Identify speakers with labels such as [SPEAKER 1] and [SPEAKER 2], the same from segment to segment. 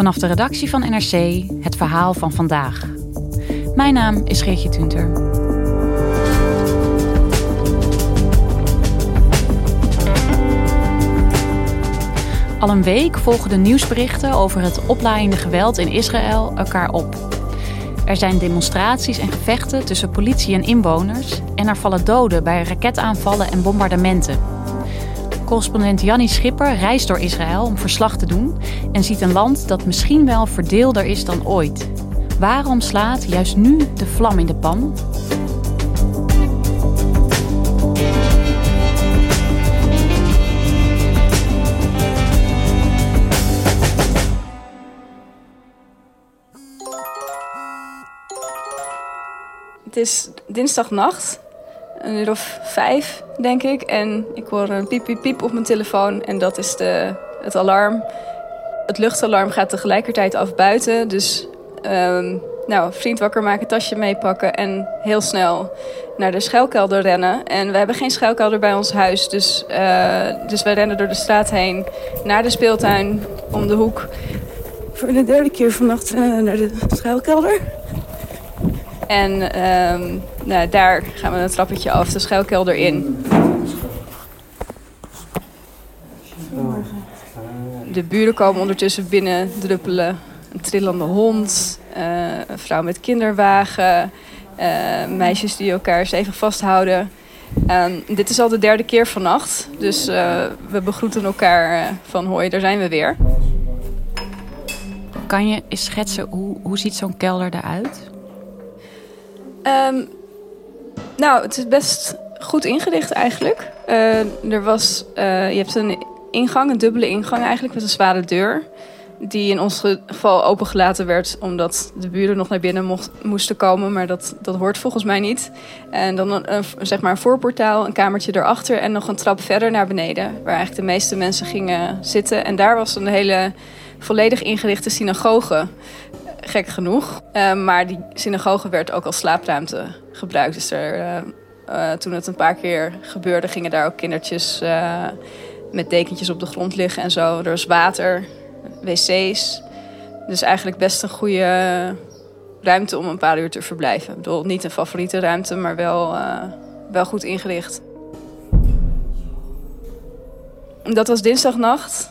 [SPEAKER 1] Vanaf de redactie van NRC het verhaal van vandaag. Mijn naam is Geertje Tunter. Al een week volgen de nieuwsberichten over het oplaaiende geweld in Israël elkaar op. Er zijn demonstraties en gevechten tussen politie en inwoners en er vallen doden bij raketaanvallen en bombardementen. Correspondent Jannie Schipper reist door Israël om verslag te doen en ziet een land dat misschien wel verdeelder is dan ooit. Waarom slaat juist nu de vlam in de pan?
[SPEAKER 2] Het is dinsdagnacht, een uur of vijf, denk ik. En ik hoor een piep, piep, piep op mijn telefoon. En dat is de, het alarm. Het luchtalarm gaat tegelijkertijd af buiten. Dus ehm, nou, vriend wakker maken, tasje meepakken en heel snel naar de schuilkelder rennen. En we hebben geen schuilkelder bij ons huis. Dus, uh, dus we rennen door de straat heen naar de speeltuin om de hoek. Voor de derde keer vannacht uh, naar de schuilkelder. En ehm, nou, daar gaan we een trappetje af, de schuilkelder in. De buren komen ondertussen binnen druppelen. Een trillende hond, uh, een vrouw met kinderwagen, uh, meisjes die elkaar stevig vasthouden. Um, dit is al de derde keer vannacht, dus uh, we begroeten elkaar van hoi, daar zijn we weer.
[SPEAKER 1] Kan je eens schetsen hoe, hoe ziet zo'n kelder eruit?
[SPEAKER 2] Um, nou, het is best goed ingericht eigenlijk. Uh, er was, uh, je hebt een ingang, een dubbele ingang eigenlijk, met een zware deur. Die in ons geval opengelaten werd omdat de buren nog naar binnen mocht, moesten komen. Maar dat, dat hoort volgens mij niet. En dan een, een, zeg maar een voorportaal, een kamertje erachter en nog een trap verder naar beneden. Waar eigenlijk de meeste mensen gingen zitten. En daar was een hele volledig ingerichte synagoge gek genoeg. Uh, maar die synagoge werd ook als slaapruimte gebruikt. Dus er, uh, uh, toen het een paar keer gebeurde, gingen daar ook kindertjes met dekentjes op de grond liggen en zo. Er was water, wc's. Dus eigenlijk best een goede ruimte om een paar uur te verblijven. Ik bedoel, niet een favoriete ruimte, maar wel, wel goed ingericht. Dat was dinsdagnacht.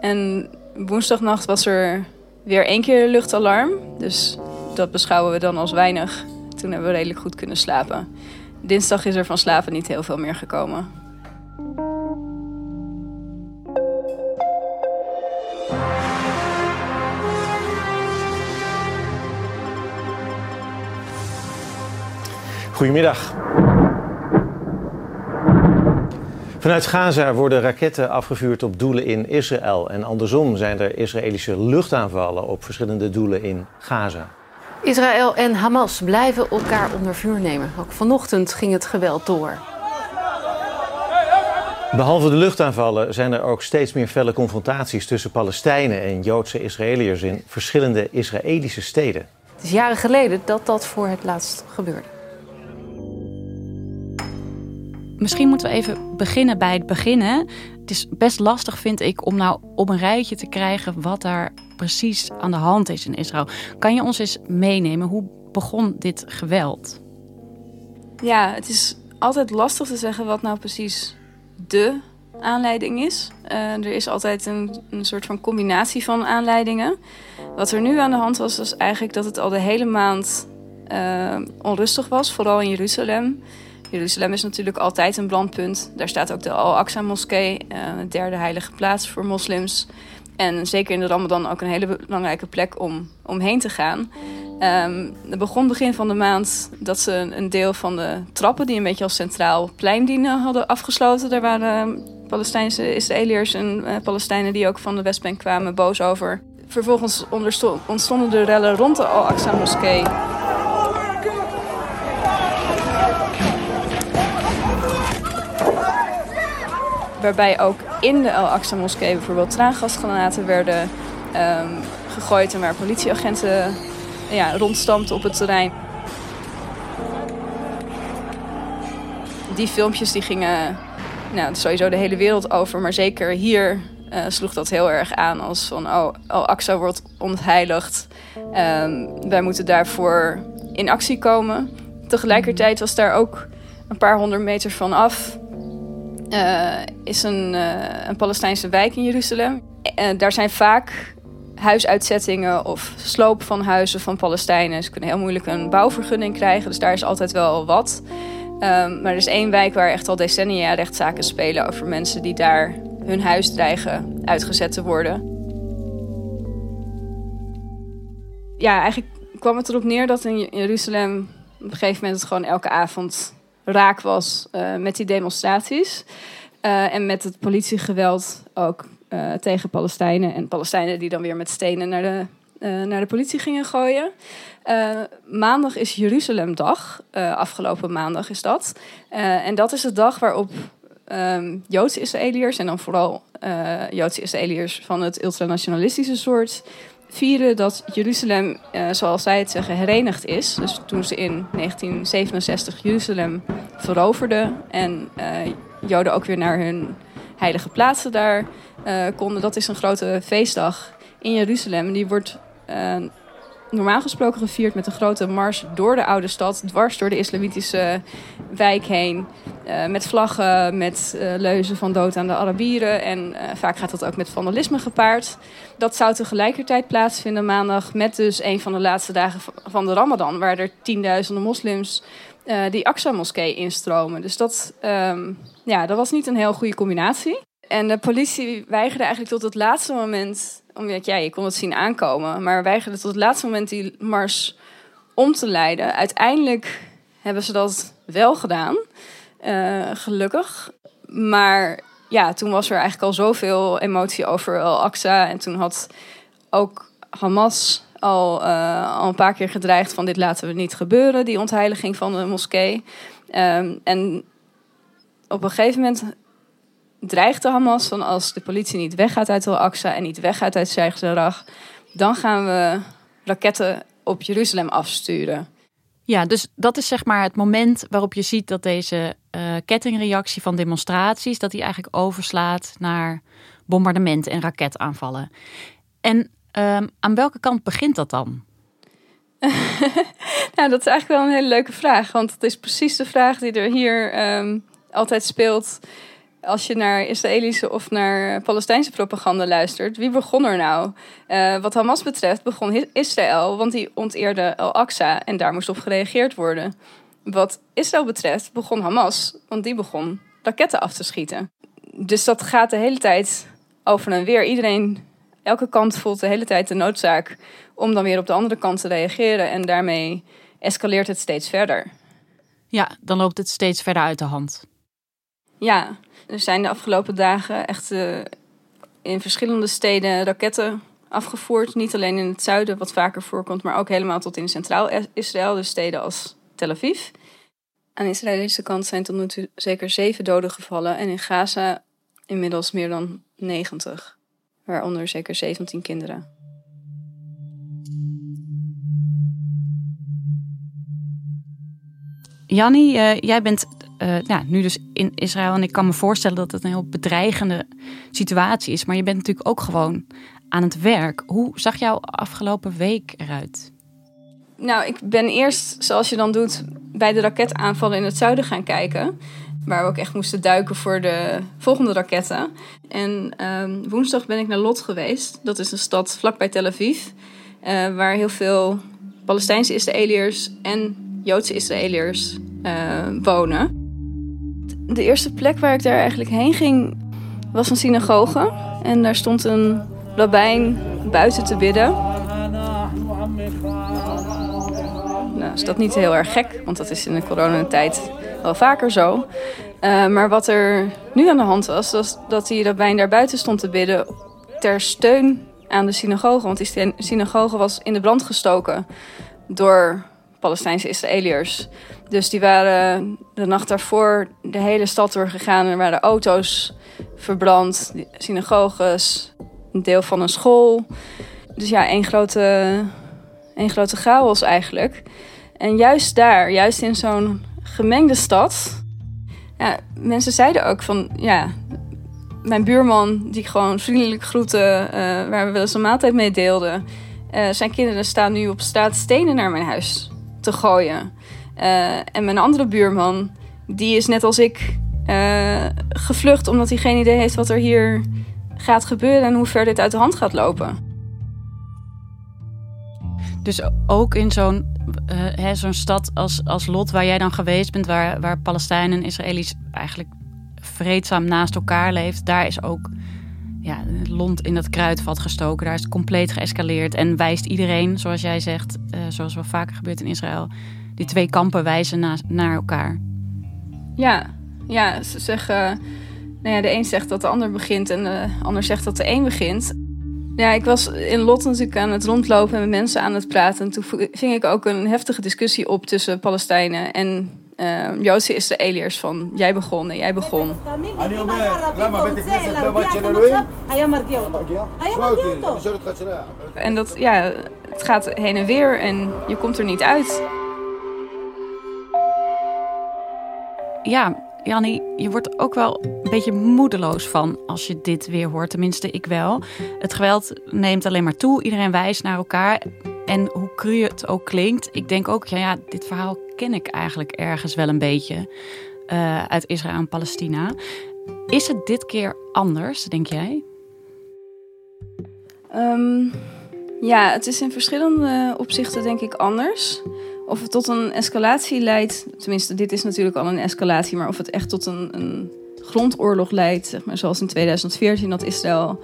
[SPEAKER 2] En woensdagnacht was er weer één keer luchtalarm. Dus dat beschouwen we dan als weinig. Toen hebben we redelijk goed kunnen slapen. Dinsdag is er van slapen niet heel veel meer gekomen.
[SPEAKER 3] Goedemiddag. Vanuit Gaza worden raketten afgevuurd op doelen in Israël. En andersom zijn er Israëlische luchtaanvallen op verschillende doelen in Gaza.
[SPEAKER 4] Israël en Hamas blijven elkaar onder vuur nemen. Ook vanochtend ging het geweld door.
[SPEAKER 3] Behalve de luchtaanvallen zijn er ook steeds meer felle confrontaties tussen Palestijnen en Joodse Israëliërs in verschillende Israëlische steden.
[SPEAKER 4] Het is jaren geleden dat dat voor het laatst gebeurde.
[SPEAKER 1] Misschien moeten we even beginnen bij het beginnen. Het is best lastig, vind ik, om nou op een rijtje te krijgen wat daar precies aan de hand is in Israël. Kan je ons eens meenemen? Hoe begon dit geweld?
[SPEAKER 2] Ja, het is altijd lastig te zeggen wat nou precies de aanleiding is. Uh, er is altijd een, een soort van combinatie van aanleidingen. Wat er nu aan de hand was, was eigenlijk dat het al de hele maand uh, onrustig was, vooral in Jeruzalem. Jeruzalem is natuurlijk altijd een brandpunt. Daar staat ook de Al-Aqsa-moskee, uh, de derde heilige plaats voor moslims. En zeker in de Ramadan ook een hele belangrijke plek om omheen te gaan. Um, het begon begin van de maand dat ze een deel van de trappen, die een beetje als centraal plein dienen, hadden afgesloten. Daar waren Palestijnse Israëliërs en uh, Palestijnen die ook van de Westbank kwamen boos over. Vervolgens ontstonden de rellen rond de Al-Aqsa-moskee. Waarbij ook in de Al-Aqsa-moskee bijvoorbeeld traangasgranaten werden um, gegooid en waar politieagenten ja, rondstampten op het terrein. Die filmpjes die gingen nou, sowieso de hele wereld over, maar zeker hier uh, sloeg dat heel erg aan als van, oh, Al-Aqsa wordt ontheiligd. Um, wij moeten daarvoor in actie komen. Tegelijkertijd was daar ook een paar honderd meter van af... Uh, is een, uh, een Palestijnse wijk in Jeruzalem. daar zijn vaak huisuitzettingen of sloop van huizen van Palestijnen. Ze kunnen heel moeilijk een bouwvergunning krijgen, dus daar is altijd wel wat. Um, maar er is één wijk waar echt al decennia rechtszaken spelen over mensen die daar hun huis dreigen uitgezet te worden. Ja, eigenlijk kwam het erop neer dat in Jeruzalem op een gegeven moment het gewoon elke avond raak was uh, met die demonstraties. Uh, en met het politiegeweld ook uh, tegen Palestijnen. En Palestijnen die dan weer met stenen naar de, naar de politie gingen gooien. Maandag is Jeruzalemdag. afgelopen maandag is dat. en dat is de dag waarop um, Joodse Israëliërs... en dan vooral Joodse Israëliërs van het ultranationalistische soort... vieren dat Jeruzalem, zoals zij het zeggen, herenigd is. Dus toen ze in 1967 Jeruzalem veroverden... en Joden ook weer naar hun heilige plaatsen daar uh, konden. Dat is een grote feestdag in Jeruzalem. Die wordt normaal gesproken gevierd met een grote mars door de oude stad, dwars door de islamitische wijk heen. Uh, met vlaggen, met leuzen van dood aan de Arabieren. En vaak gaat dat ook met vandalisme gepaard. Dat zou tegelijkertijd plaatsvinden maandag met dus een van de laatste dagen van de Ramadan, waar er tienduizenden moslims uh, die Aqsa-moskee instromen. Dus dat, um, ja, dat was niet een heel goede combinatie. En de politie weigerde eigenlijk tot het laatste moment, omdat ja, je kon het zien aankomen, maar weigerde tot het laatste moment die mars om te leiden. Uiteindelijk hebben ze dat wel gedaan, uh, gelukkig. Maar ja, toen was er eigenlijk al zoveel emotie over Al-Aqsa. En toen had ook Hamas al, uh, al een paar keer gedreigd van dit laten we niet gebeuren, die ontheiliging van de moskee. Um, en op een gegeven moment dreigt de Hamas van als de politie niet weggaat uit Al-Aqsa en niet weggaat uit Sheikh dan gaan we raketten op Jeruzalem afsturen.
[SPEAKER 1] Ja, dus dat is zeg maar het moment waarop je ziet dat deze uh, kettingreactie van demonstraties, dat die eigenlijk overslaat naar bombardementen en raketaanvallen. En um, aan welke kant begint dat dan?
[SPEAKER 2] nou, dat is eigenlijk wel een hele leuke vraag. Want het is precies de vraag die er hier um, altijd speelt als je naar Israëlische of naar Palestijnse propaganda luistert, wie begon er nou? Uh, wat Hamas betreft begon Israël, want die onteerde Al-Aqsa en daar moest op gereageerd worden. Wat Israël betreft begon Hamas, want die begon raketten af te schieten. Dus dat gaat de hele tijd over en weer. Iedereen, elke kant voelt de hele tijd de noodzaak om dan weer op de andere kant te reageren en daarmee escaleert het steeds verder.
[SPEAKER 1] Ja, dan loopt het steeds verder uit de hand.
[SPEAKER 2] Ja, er zijn de afgelopen dagen echt uh, in verschillende steden raketten afgevoerd. Niet alleen in het zuiden, wat vaker voorkomt, maar ook helemaal tot in centraal Israël, dus steden als Tel Aviv. Aan de Israëlische kant zijn tot nu toe zeker zeven doden gevallen en in Gaza inmiddels meer dan 90, waaronder zeker 17 kinderen.
[SPEAKER 1] Jannie, uh, jij bent ja, nu dus in Israël. En ik kan me voorstellen dat het een heel bedreigende situatie is. Maar je bent natuurlijk ook gewoon aan het werk. Hoe zag jouw afgelopen week eruit?
[SPEAKER 2] Nou, ik ben eerst, zoals je dan doet, bij de raketaanvallen in het zuiden gaan kijken. Waar we ook echt moesten duiken voor de volgende raketten. En uh, woensdag ben ik naar Lot geweest. Dat is een stad vlakbij Tel Aviv. Uh, waar heel veel Palestijnse Israëliërs en Joodse Israëliërs uh, wonen de eerste plek waar ik daar eigenlijk heen ging was een synagoge. En daar stond een rabbijn buiten te bidden. Nou, is dat niet heel erg gek, want dat is in de coronatijd wel vaker zo. Uh, maar wat er nu aan de hand was, was dat die rabbijn daar buiten stond te bidden ter steun aan de synagoge. Want die synagoge was in de brand gestoken door Palestijnse Israëliërs. Dus die waren de nacht daarvoor de hele stad doorgegaan. Er waren auto's verbrand, synagoges, een deel van een school. Dus ja, één grote, één grote chaos eigenlijk. En juist daar, juist in zo'n gemengde stad... Ja, mensen zeiden ook van, ja, mijn buurman, die ik gewoon vriendelijk groette, uh, waar we wel eens een maaltijd mee deelden. Uh, zijn kinderen staan nu op straat stenen naar mijn huis te gooien. Uh, en mijn andere buurman, die is net als ik gevlucht omdat hij geen idee heeft wat er hier gaat gebeuren en hoe ver dit uit de hand gaat lopen.
[SPEAKER 1] Dus ook in zo'n uh, zo'n stad als, als Lot, waar jij dan geweest bent, waar, waar Palestijnen en Israëli's eigenlijk vreedzaam naast elkaar leeft, daar is ook ja, lont in het kruidvat gestoken. Daar is het compleet geëscaleerd en wijst iedereen, zoals jij zegt, uh, zoals wel vaker gebeurt in Israël, die twee kampen wijzen na, naar elkaar.
[SPEAKER 2] Ja, ja, ze zeggen. Nou ja, de een zegt dat de ander begint en de ander zegt dat de een begint. Ja, ik was in Lot natuurlijk aan het rondlopen en met mensen aan het praten. En toen ving ik ook een heftige discussie op tussen Palestijnen en uh, Joodse Israëliërs. Van jij begon en jij begon. En dat, ja, het gaat heen en weer en je komt er niet uit.
[SPEAKER 1] Ja, Jannie, je wordt ook wel een beetje moedeloos van als je dit weer hoort. Tenminste, ik wel. Het geweld neemt alleen maar toe. Iedereen wijst naar elkaar. En hoe cru het ook klinkt, ik denk ook, ja, ja dit verhaal ken ik eigenlijk ergens wel een beetje uh, uit Israël en Palestina. Is het dit keer anders, denk jij?
[SPEAKER 2] Um, ja, het is in verschillende opzichten denk ik anders. Of het tot een escalatie leidt, tenminste, dit is natuurlijk al een escalatie, maar of het echt tot een, een grondoorlog leidt, zeg maar, zoals in 2014 dat Israël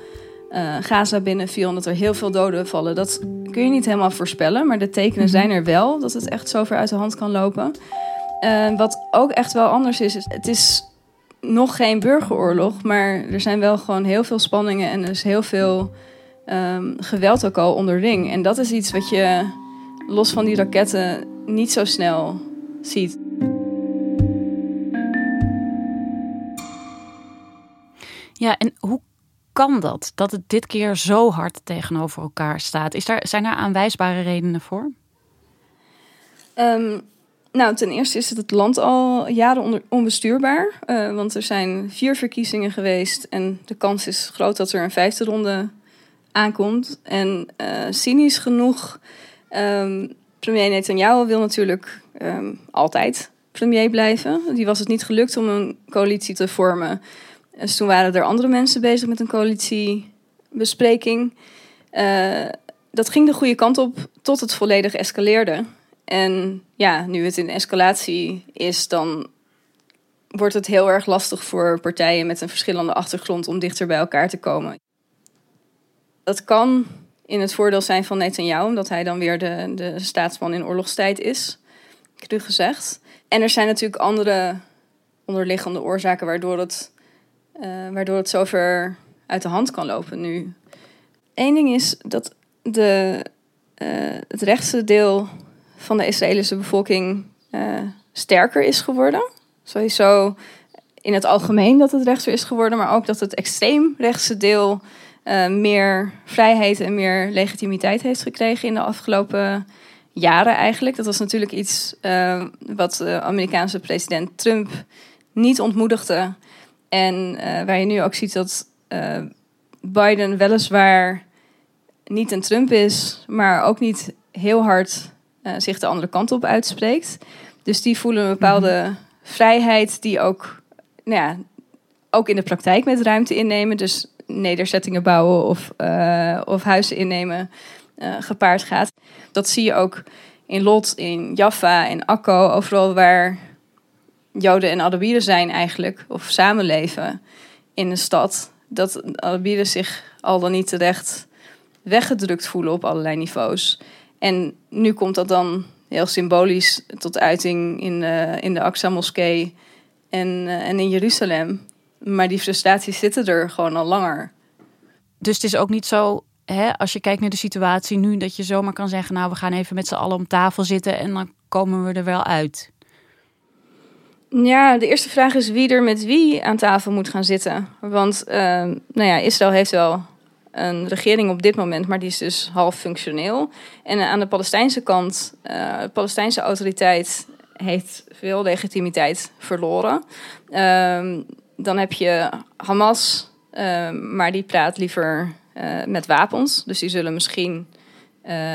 [SPEAKER 2] uh, Gaza binnenviel en dat er heel veel doden vallen, dat kun je niet helemaal voorspellen, maar de tekenen mhm. zijn er wel dat het echt zo ver uit de hand kan lopen. Uh, wat ook echt wel anders is, is, het is nog geen burgeroorlog, maar er zijn wel gewoon heel veel spanningen en er is heel veel um, geweld ook al onderling. En dat is iets wat je los van die raketten niet zo snel ziet.
[SPEAKER 1] Ja, en hoe kan dat? Dat het dit keer zo hard tegenover elkaar staat? Is daar, zijn er aanwijsbare redenen voor?
[SPEAKER 2] Um, nou, ten eerste is het land al jaren onbestuurbaar. Uh, want er zijn vier verkiezingen geweest. En de kans is groot dat er een vijfde ronde aankomt. En uh, cynisch genoeg um, Premier Netanyahu wil natuurlijk um, altijd premier blijven. Die was het niet gelukt om een coalitie te vormen. Dus toen waren er andere mensen bezig met een coalitiebespreking. Uh, dat ging de goede kant op tot het volledig escaleerde. En ja, nu het in escalatie is, dan wordt het heel erg lastig voor partijen met een verschillende achtergrond om dichter bij elkaar te komen. Dat kan in het voordeel zijn van Netanyahu, omdat hij dan weer de, de staatsman in oorlogstijd is, cru gezegd. En er zijn natuurlijk andere onderliggende oorzaken waardoor het, waardoor het zover uit de hand kan lopen nu. Eén ding is dat de, uh, het rechtse deel van de Israëlische bevolking uh, sterker is geworden. Sowieso in het algemeen dat het rechtser is geworden, maar ook dat het extreem rechtse deel meer vrijheid en meer legitimiteit heeft gekregen in de afgelopen jaren eigenlijk. Dat was natuurlijk iets wat de Amerikaanse president Trump niet ontmoedigde. En uh, waar je nu ook ziet dat Biden weliswaar niet een Trump is, maar ook niet heel hard zich de andere kant op uitspreekt. Dus die voelen een bepaalde mhm. vrijheid die ook, nou ja, ook in de praktijk met ruimte innemen. Dus nederzettingen bouwen of, of huizen innemen gepaard gaat. Dat zie je ook in Lot, in Jaffa, in Akko, overal waar Joden en Arabieren zijn eigenlijk, of samenleven in een stad. Dat Arabieren zich al dan niet terecht weggedrukt voelen op allerlei niveaus. En nu komt dat dan heel symbolisch tot uiting in, uh, in de Aqsa-moskee en, uh, en in Jeruzalem. Maar die frustraties zitten er gewoon al langer.
[SPEAKER 1] Dus het is ook niet zo, hè, als je kijkt naar de situatie nu, dat je zomaar kan zeggen: Nou, we gaan even met z'n allen om tafel zitten en dan komen we er wel uit.
[SPEAKER 2] Ja, de eerste vraag is wie er met wie aan tafel moet gaan zitten. Want uh, nou ja, Israël heeft wel een regering op dit moment, maar die is dus half functioneel. En aan de Palestijnse kant, uh, de Palestijnse autoriteit heeft veel legitimiteit verloren. Uh, dan heb je Hamas, maar die praat liever met wapens. Dus die zullen misschien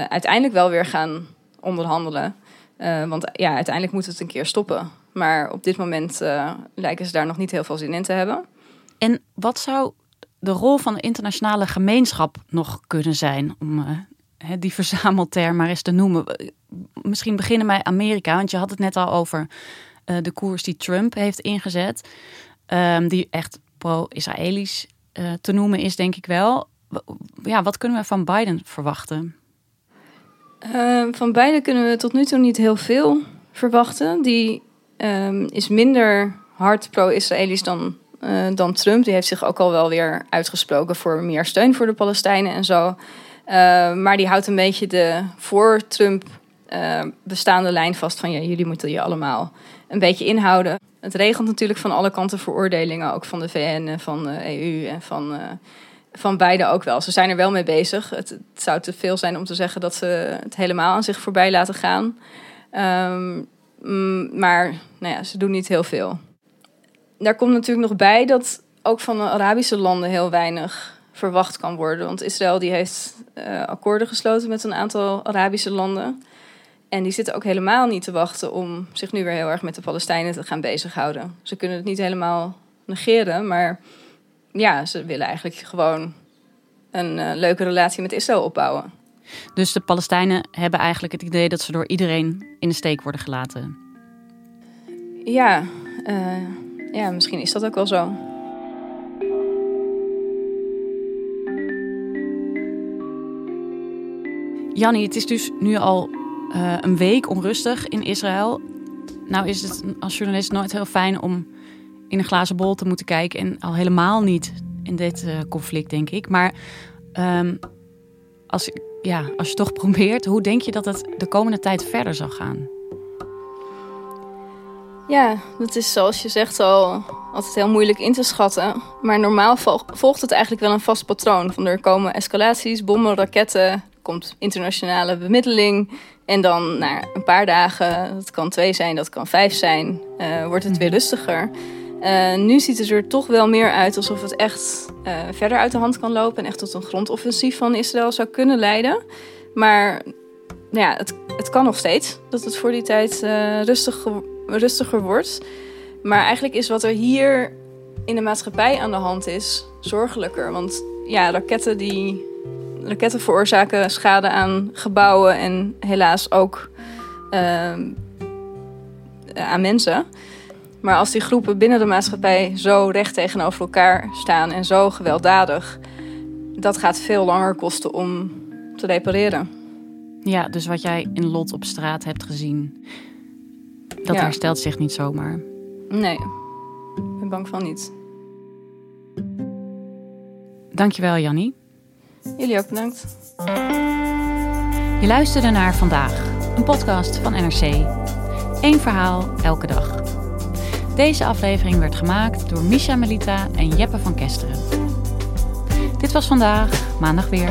[SPEAKER 2] uiteindelijk wel weer gaan onderhandelen. want ja, uiteindelijk moet het een keer stoppen. Maar op dit moment lijken ze daar nog niet heel veel zin in te hebben.
[SPEAKER 1] En wat zou de rol van de internationale gemeenschap nog kunnen zijn? Om die verzamelterm maar eens te noemen. Misschien beginnen bij Amerika, want je had het net al over uh, de koers die Trump heeft ingezet. Um, die echt pro-Israëlisch te noemen is, denk ik wel. Ja, wat kunnen we van Biden verwachten?
[SPEAKER 2] Van Biden kunnen we tot nu toe niet heel veel verwachten. Die um, is minder hard pro-Israëlisch dan, uh, dan Trump. Die heeft zich ook al wel weer uitgesproken voor meer steun voor de Palestijnen en zo. Uh, maar die houdt een beetje de voor Trump uh, bestaande lijn vast van ja, jullie moeten je allemaal een beetje inhouden. Het regent natuurlijk van alle kanten veroordelingen, ook van de VN en van de EU en van, uh, van beide ook wel. Ze zijn er wel mee bezig. Het, zou te veel zijn om te zeggen dat ze het helemaal aan zich voorbij laten gaan. Um, maar nou ja, ze doen niet heel veel. Daar komt natuurlijk nog bij dat ook van de Arabische landen heel weinig verwacht kan worden. Want Israël die heeft uh, akkoorden gesloten met een aantal Arabische landen. En die zitten ook helemaal niet te wachten om zich nu weer heel erg met de Palestijnen te gaan bezighouden. Ze kunnen het niet helemaal negeren, maar ja, ze willen eigenlijk gewoon een uh, leuke relatie met Israël opbouwen.
[SPEAKER 1] Dus de Palestijnen hebben eigenlijk het idee dat ze door iedereen in de steek worden gelaten.
[SPEAKER 2] Ja, uh, ja misschien is dat ook wel zo.
[SPEAKER 1] Jannie, het is dus nu al uh, een week onrustig in Israël. Nou is het als journalist nooit heel fijn om in een glazen bol te moeten kijken. En al helemaal niet in dit uh, conflict, denk ik. Maar um, als, ja, als je toch probeert, hoe denk je dat het de komende tijd verder zal gaan?
[SPEAKER 2] Ja, dat is zoals je zegt al altijd heel moeilijk in te schatten. Maar normaal volgt het eigenlijk wel een vast patroon. Van er komen escalaties, bommen, raketten, komt internationale bemiddeling. En dan na een paar dagen, dat kan twee zijn, dat kan vijf zijn, uh, wordt het weer mhm. rustiger. Uh, nu ziet het er toch wel meer uit alsof het echt uh, verder uit de hand kan lopen en echt tot een grondoffensief van Israël zou kunnen leiden. Maar nou ja, het, het kan nog steeds dat het voor die tijd rustig, rustiger wordt. Maar eigenlijk is wat er hier in de maatschappij aan de hand is zorgelijker. Want ja, raketten die raketten veroorzaken schade aan gebouwen en helaas ook uh, aan mensen. Maar als die groepen binnen de maatschappij zo recht tegenover elkaar staan en zo gewelddadig, dat gaat veel langer kosten om te repareren.
[SPEAKER 1] Ja, dus wat jij in Lot op straat hebt gezien, dat herstelt zich niet zomaar.
[SPEAKER 2] Nee, ik ben bang van niet.
[SPEAKER 1] Dankjewel, Jannie.
[SPEAKER 2] Jullie ook bedankt.
[SPEAKER 1] Je luisterde naar Vandaag, een podcast van NRC. Eén verhaal, elke dag. Deze aflevering werd gemaakt door Misha Melita en Jeppe van Kesteren. Dit was vandaag, maandag weer.